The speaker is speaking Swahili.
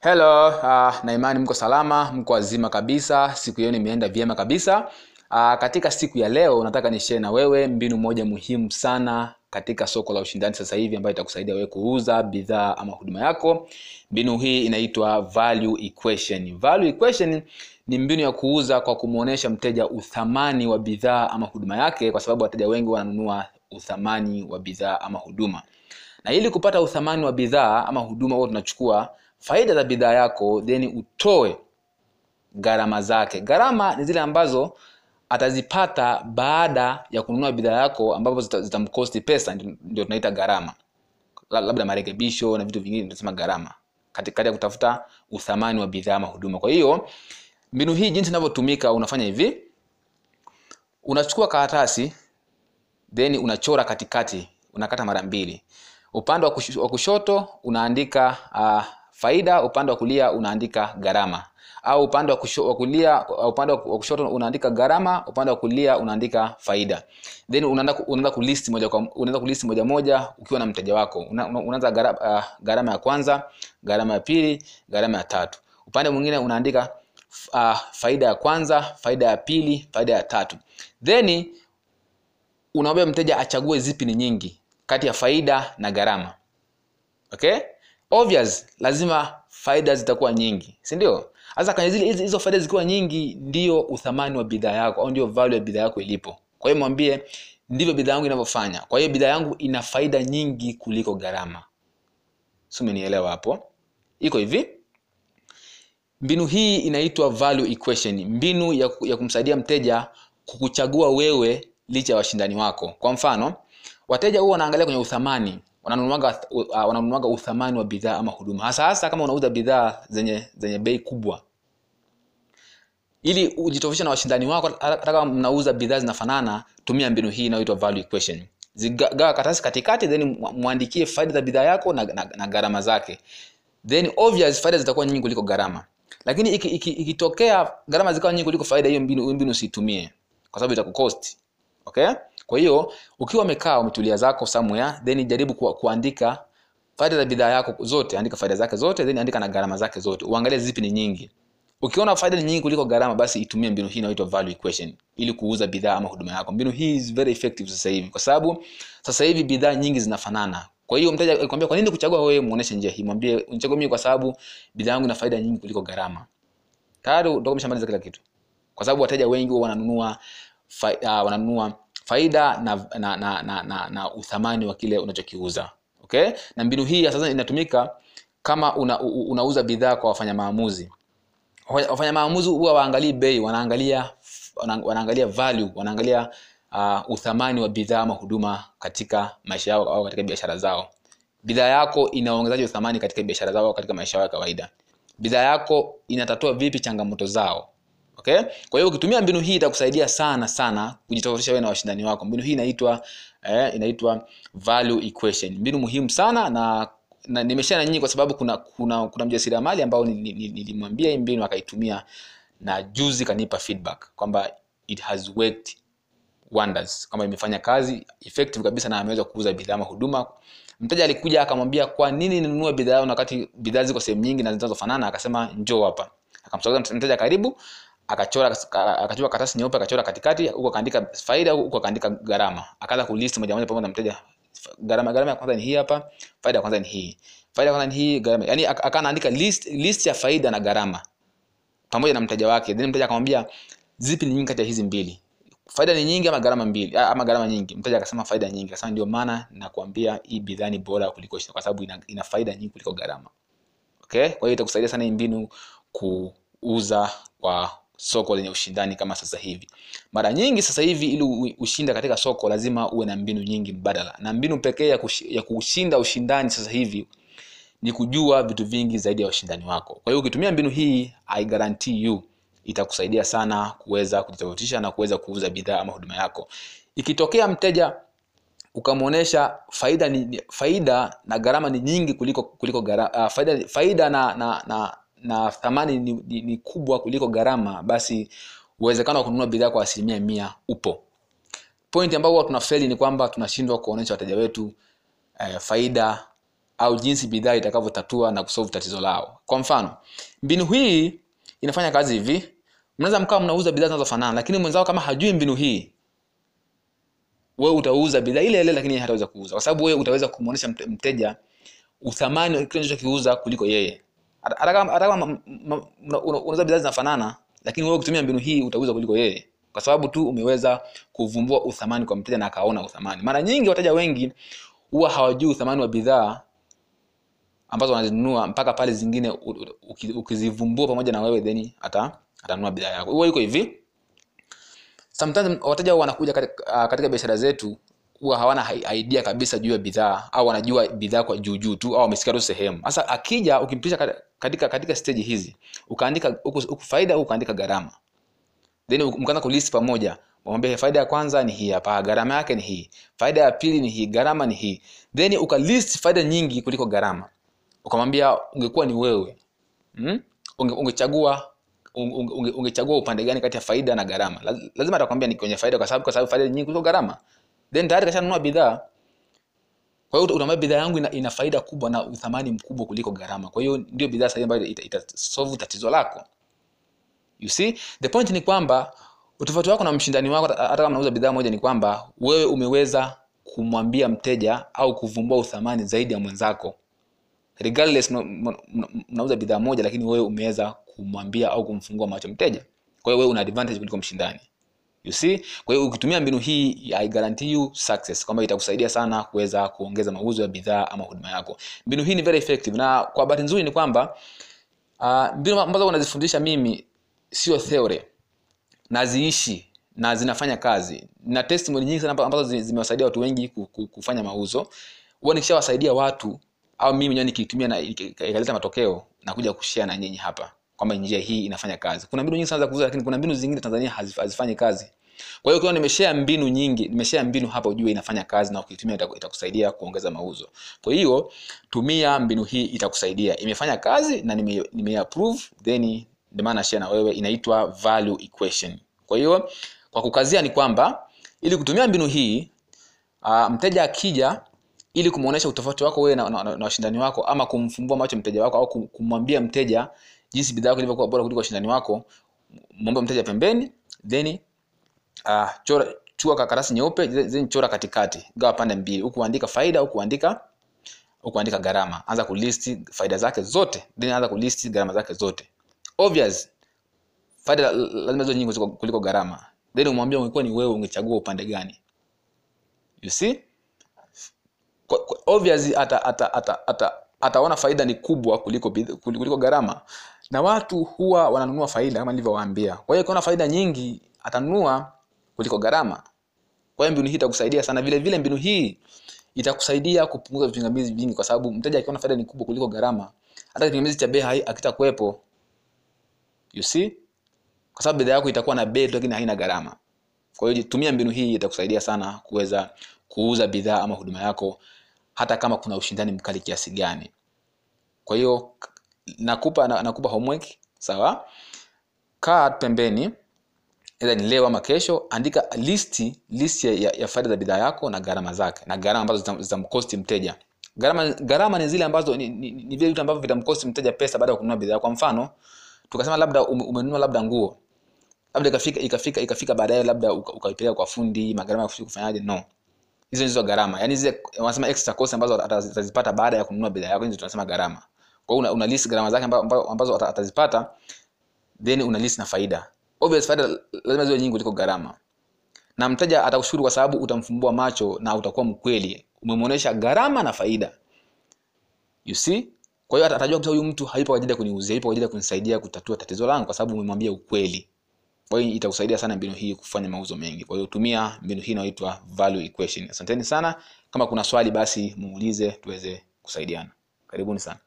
hello uh, na imani mko salama mko wazima kabisa siku yenu imeenda vyema kabisa. Uh, katika siku ya leo nataka nishare na wewe mbinu moja muhimu sana katika soko la ushindani sasa hivi ambayo itakusaidia wewe kuuza bidhaa ama huduma yako. Mbinu hii inaitwa value equation. Value equation ni mbinu ya kuuza kwa kumwonyesha mteja uthamani wa bidhaa ama huduma yake kwa sababu wateja wengi wananunua uthamani wa bidhaa ama huduma. Na ili kupata uthamani wa bidhaa ama huduma huo tunachukua faida za bidhaa yako then utoe gharama zake. Gharama ni zile ambazo atazipata baada ya kununua bidhaa yako ambapo zitamkosti zita pesa ndio tunaita gharama. Labda marekebisho na vitu vingine tunasema gharama katikati ya kutafuta uthamani wa bidhaa ama huduma. Kwa hiyo mbinu hii jinsi inavyotumika unafanya hivi. Unachukua karatasi then unachora katikati unakata mara mbili. Upande wa kushoto unaandika uh, faida upande wa kulia unaandika gharama. Au upande wa kulia upande wa kushoto unaandika gharama upande wa kulia unaandika faida. Then unaenda unaenda kulist moja kwa unaenda kulist moja moja ukiwa na mteja wako. Unaanza gharama, uh, gharama ya kwanza gharama ya pili gharama ya tatu. Upande mwingine unaandika uh, faida ya kwanza faida ya pili faida ya tatu. Then unaambia mteja achague zipi ni nyingi kati ya faida na gharama. Okay obvious lazima faida zitakuwa nyingi si ndio? Sasa kwenye hizo faida zikiwa nyingi ndio uthamani wa bidhaa yako au ndio value ya bidhaa yako ilipo. Kwa hiyo mwambie ndivyo bidhaa yangu inavyofanya. Kwa hiyo bidhaa yangu ina faida nyingi kuliko gharama. Si umenielewa hapo? Iko hivi. Mbinu hii inaitwa value equation. Mbinu ya, ya kumsaidia mteja kukuchagua wewe licha ya washindani wako. Kwa mfano wateja huwa wanaangalia kwenye uthamani wananunuaga wananunuaga uthamani wa bidhaa ama huduma. Hasa hasa kama unauza bidhaa zenye zenye bei kubwa. Ili ujitofautisha na washindani wako hata kama mnauza bidhaa zinafanana tumia mbinu hii inayoitwa value equation. Zigawa karatasi katikati then mwandikie faida za bidhaa yako na, na, na gharama zake. Then obvious faida zitakuwa nyingi kuliko gharama. Lakini ikitokea iki, iki gharama zikawa nyingi kuliko faida hiyo mbinu mbinu usiitumie kwa sababu itakukosti okay? Kwa hiyo ukiwa umekaa umetulia zako somewhere then jaribu ku, kuandika faida za bidhaa yako zote andika faida zake zote then andika na gharama zake zote. Uangalie zipi ni nyingi. Ukiona faida ni nyingi kuliko gharama basi itumie mbinu hii inaitwa value equation ili kuuza bidhaa ama huduma yako. Mbinu hii is very effective sasa hivi kwa sababu sasa hivi bidhaa nyingi zinafanana. Kwa hiyo mteja akikwambia kwa nini kuchagua wewe? Muoneshe njia hii. Mwambie unichagua mimi kwa sababu bidhaa yangu ina faida nyingi kuliko gharama. Tayari utakuwa umeshamaliza kila kitu. Kwa sababu wateja wengi wananunua fa, uh, wananunua faida na, na, na, na, na, na uthamani wa kile unachokiuza. Okay? Na mbinu hii sasa inatumika kama una, unauza bidhaa kwa wafanya maamuzi. Wafanya maamuzi huwa waangalii bei wanaangalia wanaangalia value wanaangalia uh, uthamani wa bidhaa ama huduma katika maisha yao au katika biashara zao. Bidhaa yako inaongezaje uthamani katika biashara zao au katika maisha yao ya kawaida? Bidhaa yako inatatua vipi changamoto zao okay? Kwa hiyo ukitumia mbinu hii itakusaidia sana sana kujitofautisha wewe na washindani wako. Mbinu hii inaitwa eh, inaitwa value equation. Mbinu muhimu sana na na nimeshana nyinyi kwa sababu kuna kuna kuna mjasiriamali ambao nilimwambia hii mbinu akaitumia na juzi kanipa feedback kwamba it has worked wonders kwamba imefanya kazi effective kabisa na ameweza kuuza bidhaa huduma. Mteja alikuja akamwambia kwa nini ninunue bidhaa na wakati bidhaa ziko sehemu nyingi na zinazofanana? Akasema njoo hapa. Akamsogeza mteja karibu akachora akachukua karatasi nyeupe akachora katikati huko akaandika faida huko akaandika gharama. Akaanza kulist moja moja pamoja na mteja. Gharama gharama ya kwanza ni hii hapa faida ya kwanza ni hii. Faida ya kwanza ni hii gharama. Yani akaandika list list ya faida na gharama. Pamoja na mteja wake. Then mteja akamwambia zipi ni nyingi kati ya hizi mbili? Faida ni nyingi ama gharama mbili? Ama gharama nyingi. Mteja akasema faida nyingi. Akasema ndio maana nakwambia hii bidhaa ni bora kuliko kwa sababu ina, ina faida nyingi kuliko gharama. Okay? Kwa hiyo itakusaidia sana hii mbinu kuuza kwa soko lenye ushindani kama sasa hivi. Mara nyingi sasa hivi ili ushinda katika soko lazima uwe na mbinu nyingi mbadala. Na mbinu pekee ya, kushinda ushindani sasa hivi ni kujua vitu vingi zaidi ya washindani wako. Kwa hiyo ukitumia mbinu hii i guarantee you itakusaidia sana kuweza kujitofautisha na kuweza kuuza bidhaa ama huduma yako. Ikitokea mteja ukamwonyesha faida ni faida na gharama ni nyingi kuliko kuliko gara, uh, faida, faida na, na, na na thamani ni, ni, ni kubwa kuliko gharama basi uwezekano wa kununua bidhaa kwa asilimia mia upo. Point ambayo huwa tunafeli ni kwamba tunashindwa kuonyesha wateja wetu eh, faida au jinsi bidhaa itakavyotatua na kusolve tatizo lao. Kwa mfano mbinu hii inafanya kazi hivi. Mnaweza mkawa mnauza bidhaa zinazofanana lakini mwenzao kama hajui mbinu hii wewe utauza bidhaa ile ile lakini hataweza kuuza. Kwa sababu wewe utaweza kumwonyesha mteja uthamani kile unachokiuza kuliko yeye hata kama bidhaa zinafanana lakini wewe ukitumia mbinu hii utauza kuliko yeye. Kwa sababu tu umeweza kuvumbua uthamani kwa mteja na akaona uthamani. Mara nyingi wateja wengi huwa hawajui uthamani wa bidhaa ambazo wanazinunua mpaka pale zingine ukizivumbua pamoja na wewe then ata atanunua bidhaa yako. Huwa iko hivi. Sometimes wateja wanakuja katika, uh, katika biashara zetu huwa hawana idea kabisa juu ya bidhaa au wanajua bidhaa kwa juu juu tu au wamesikia tu sehemu. Sasa akija ukimpisha katika katika stage hizi ukaandika huku faida au ukaandika gharama. Then mkaanza kulist pamoja mwambie faida ya kwanza ni hii hapa gharama yake ni hii. Faida ya pili ni hii gharama ni hii. Then ukalist faida nyingi kuliko gharama. Ukamwambia ungekuwa ni wewe hmm? unge, ungechagua unge, unge, ungechagua upande gani kati ya faida na gharama? Laz- lazima atakwambia ni kwenye faida kwa sababu kwa sababu faida nyingi kuliko gharama then tayari kashanunua bidhaa. Kwa hiyo utamwambia bidhaa yangu ina, ina faida kubwa na uthamani mkubwa kuliko gharama. Kwa hiyo ndio bidhaa sahihi ambayo ita, ita tatizo lako. You see? The point ni kwamba utofauti wako na mshindani wako hata kama unauza bidhaa moja ni kwamba wewe umeweza kumwambia mteja au kuvumbua uthamani zaidi ya mwenzako. Regardless mna- mna- mna- mnauza bidhaa moja lakini wewe umeweza kumwambia au kumfungua macho mteja. Kwa hiyo wewe una advantage kuliko mshindani you see? Kwa hiyo ukitumia mbinu hii i guarantee you success kwamba itakusaidia sana kuweza kuongeza mauzo ya bidhaa ama huduma yako. Mbinu hii ni very effective. Na kwa bahati nzuri ni kwamba uh, mbinu ambazo unazifundisha mimi sio theory. Naziishi na zinafanya kazi. Na testimony nyingi sana ambazo zimewasaidia watu wengi ku- ku- kufanya mauzo. Huwa nikishawasaidia watu au mimi mwenyewe nikitumia na ika- ika- ikaleta matokeo na kuja kushare na nyinyi hapa kwamba njia hii inafanya kazi. Kuna mbinu nyingi sana za kuuza lakini kuna mbinu zingine tanzania hazifanyi kazi. Kwa hiyo ukiwa nimeshare mbinu nyingi nimeshare mbinu hapa ujue inafanya kazi na ukitumia itaku- itakusaidia kuongeza mauzo. Kwa hiyo tumia mbinu hii itakusaidia. Imefanya kazi na nime, nime approve then ndio maana share na wewe inaitwa value equation. Kwa hiyo kwa kukazia ni kwamba ili kutumia mbinu hii uh, mteja akija ili kumuonesha utofauti wako wewe na, na, na, na washindani wako ama kumfumbua macho mteja wako au kumwambia mteja jinsi bidhaa yako ilivyokuwa bora kuliko washindani wako mwombe mteja pembeni then uh, chora chua karatasi nyeupe then chora katikati gawa pande mbili. Huku andika faida huku andika huku andika gharama. Anza kulisti faida zake zote then anza kulisti gharama zake zote. Obvious. Faida la- la- lazima ziwe nyingi kuliko- gharama. Then umwambia ungekuwa ni wewe ungechagua upande gani. You see? Kwa- kwa- obviously ata, ata, ata, ata, ataona faida ni kubwa kuliko kuliko gharama na watu huwa wananunua faida kama nilivyowaambia. Kwa hiyo ukiona faida nyingi atanunua kuliko gharama. Kwa hiyo mbinu hii itakusaidia sana. Vile vile mbinu hii itakusaidia kupunguza vipingamizi vingi kwa sababu mteja akiona faida ni kubwa kuliko gharama hata kipingamizi cha bei akitakuwepo you see? Kwa sababu bidhaa yako itakuwa na bei lakini haina gharama. Kwa hiyo tumia mbinu hii itakusaidia sana kuweza kuuza bidhaa ama huduma yako hata kama kuna ushindani mkali kiasi gani. Kwa hiyo nakupa nakupa homework sawa? Kaa pembeni ila ni leo ama kesho andika listi list ya, ya, faida za bidhaa yako na gharama zake na gharama ambazo zitam- zitamkosti mteja. Gharama gharama ni zile ambazo ni, vile vitu ambavyo vitamkosti mteja pesa baada ya kununua bidhaa kwa mfano tukasema labda ume- umenunua labda nguo labda ikafika ikafika ikafika baadaye labda ukaipeleka kwa fundi magharama ya kufanyaje no. Hizo ndizo gharama. Yani zile wanasema extra cost ambazo atazipata baada ya kununua bidhaa yako hizo tunasema gharama kwa hiyo una, una list gharama zake amba- amba- ambazo atazipata then una list na faida. Obvious faida lazima ziwe nyingi kuliko gharama. Na mteja atakushukuru kwa sababu utamfumbua macho na utakuwa mkweli. Umemwonyesha gharama na faida. You see? Kwa hiyo atajua kabisa huyu mtu haipo kwa ajili ya kuniuzia ipo kwa ajili ya kunisaidia kutatua tatizo langu kwa sababu umemwambia ukweli. Kwa hiyo itakusaidia sana mbinu hii kufanya mauzo mengi. Kwa hiyo tumia mbinu hii inayoitwa value equation. Asanteni sana. Kama kuna swali basi muulize tuweze kusaidiana. Karibuni sana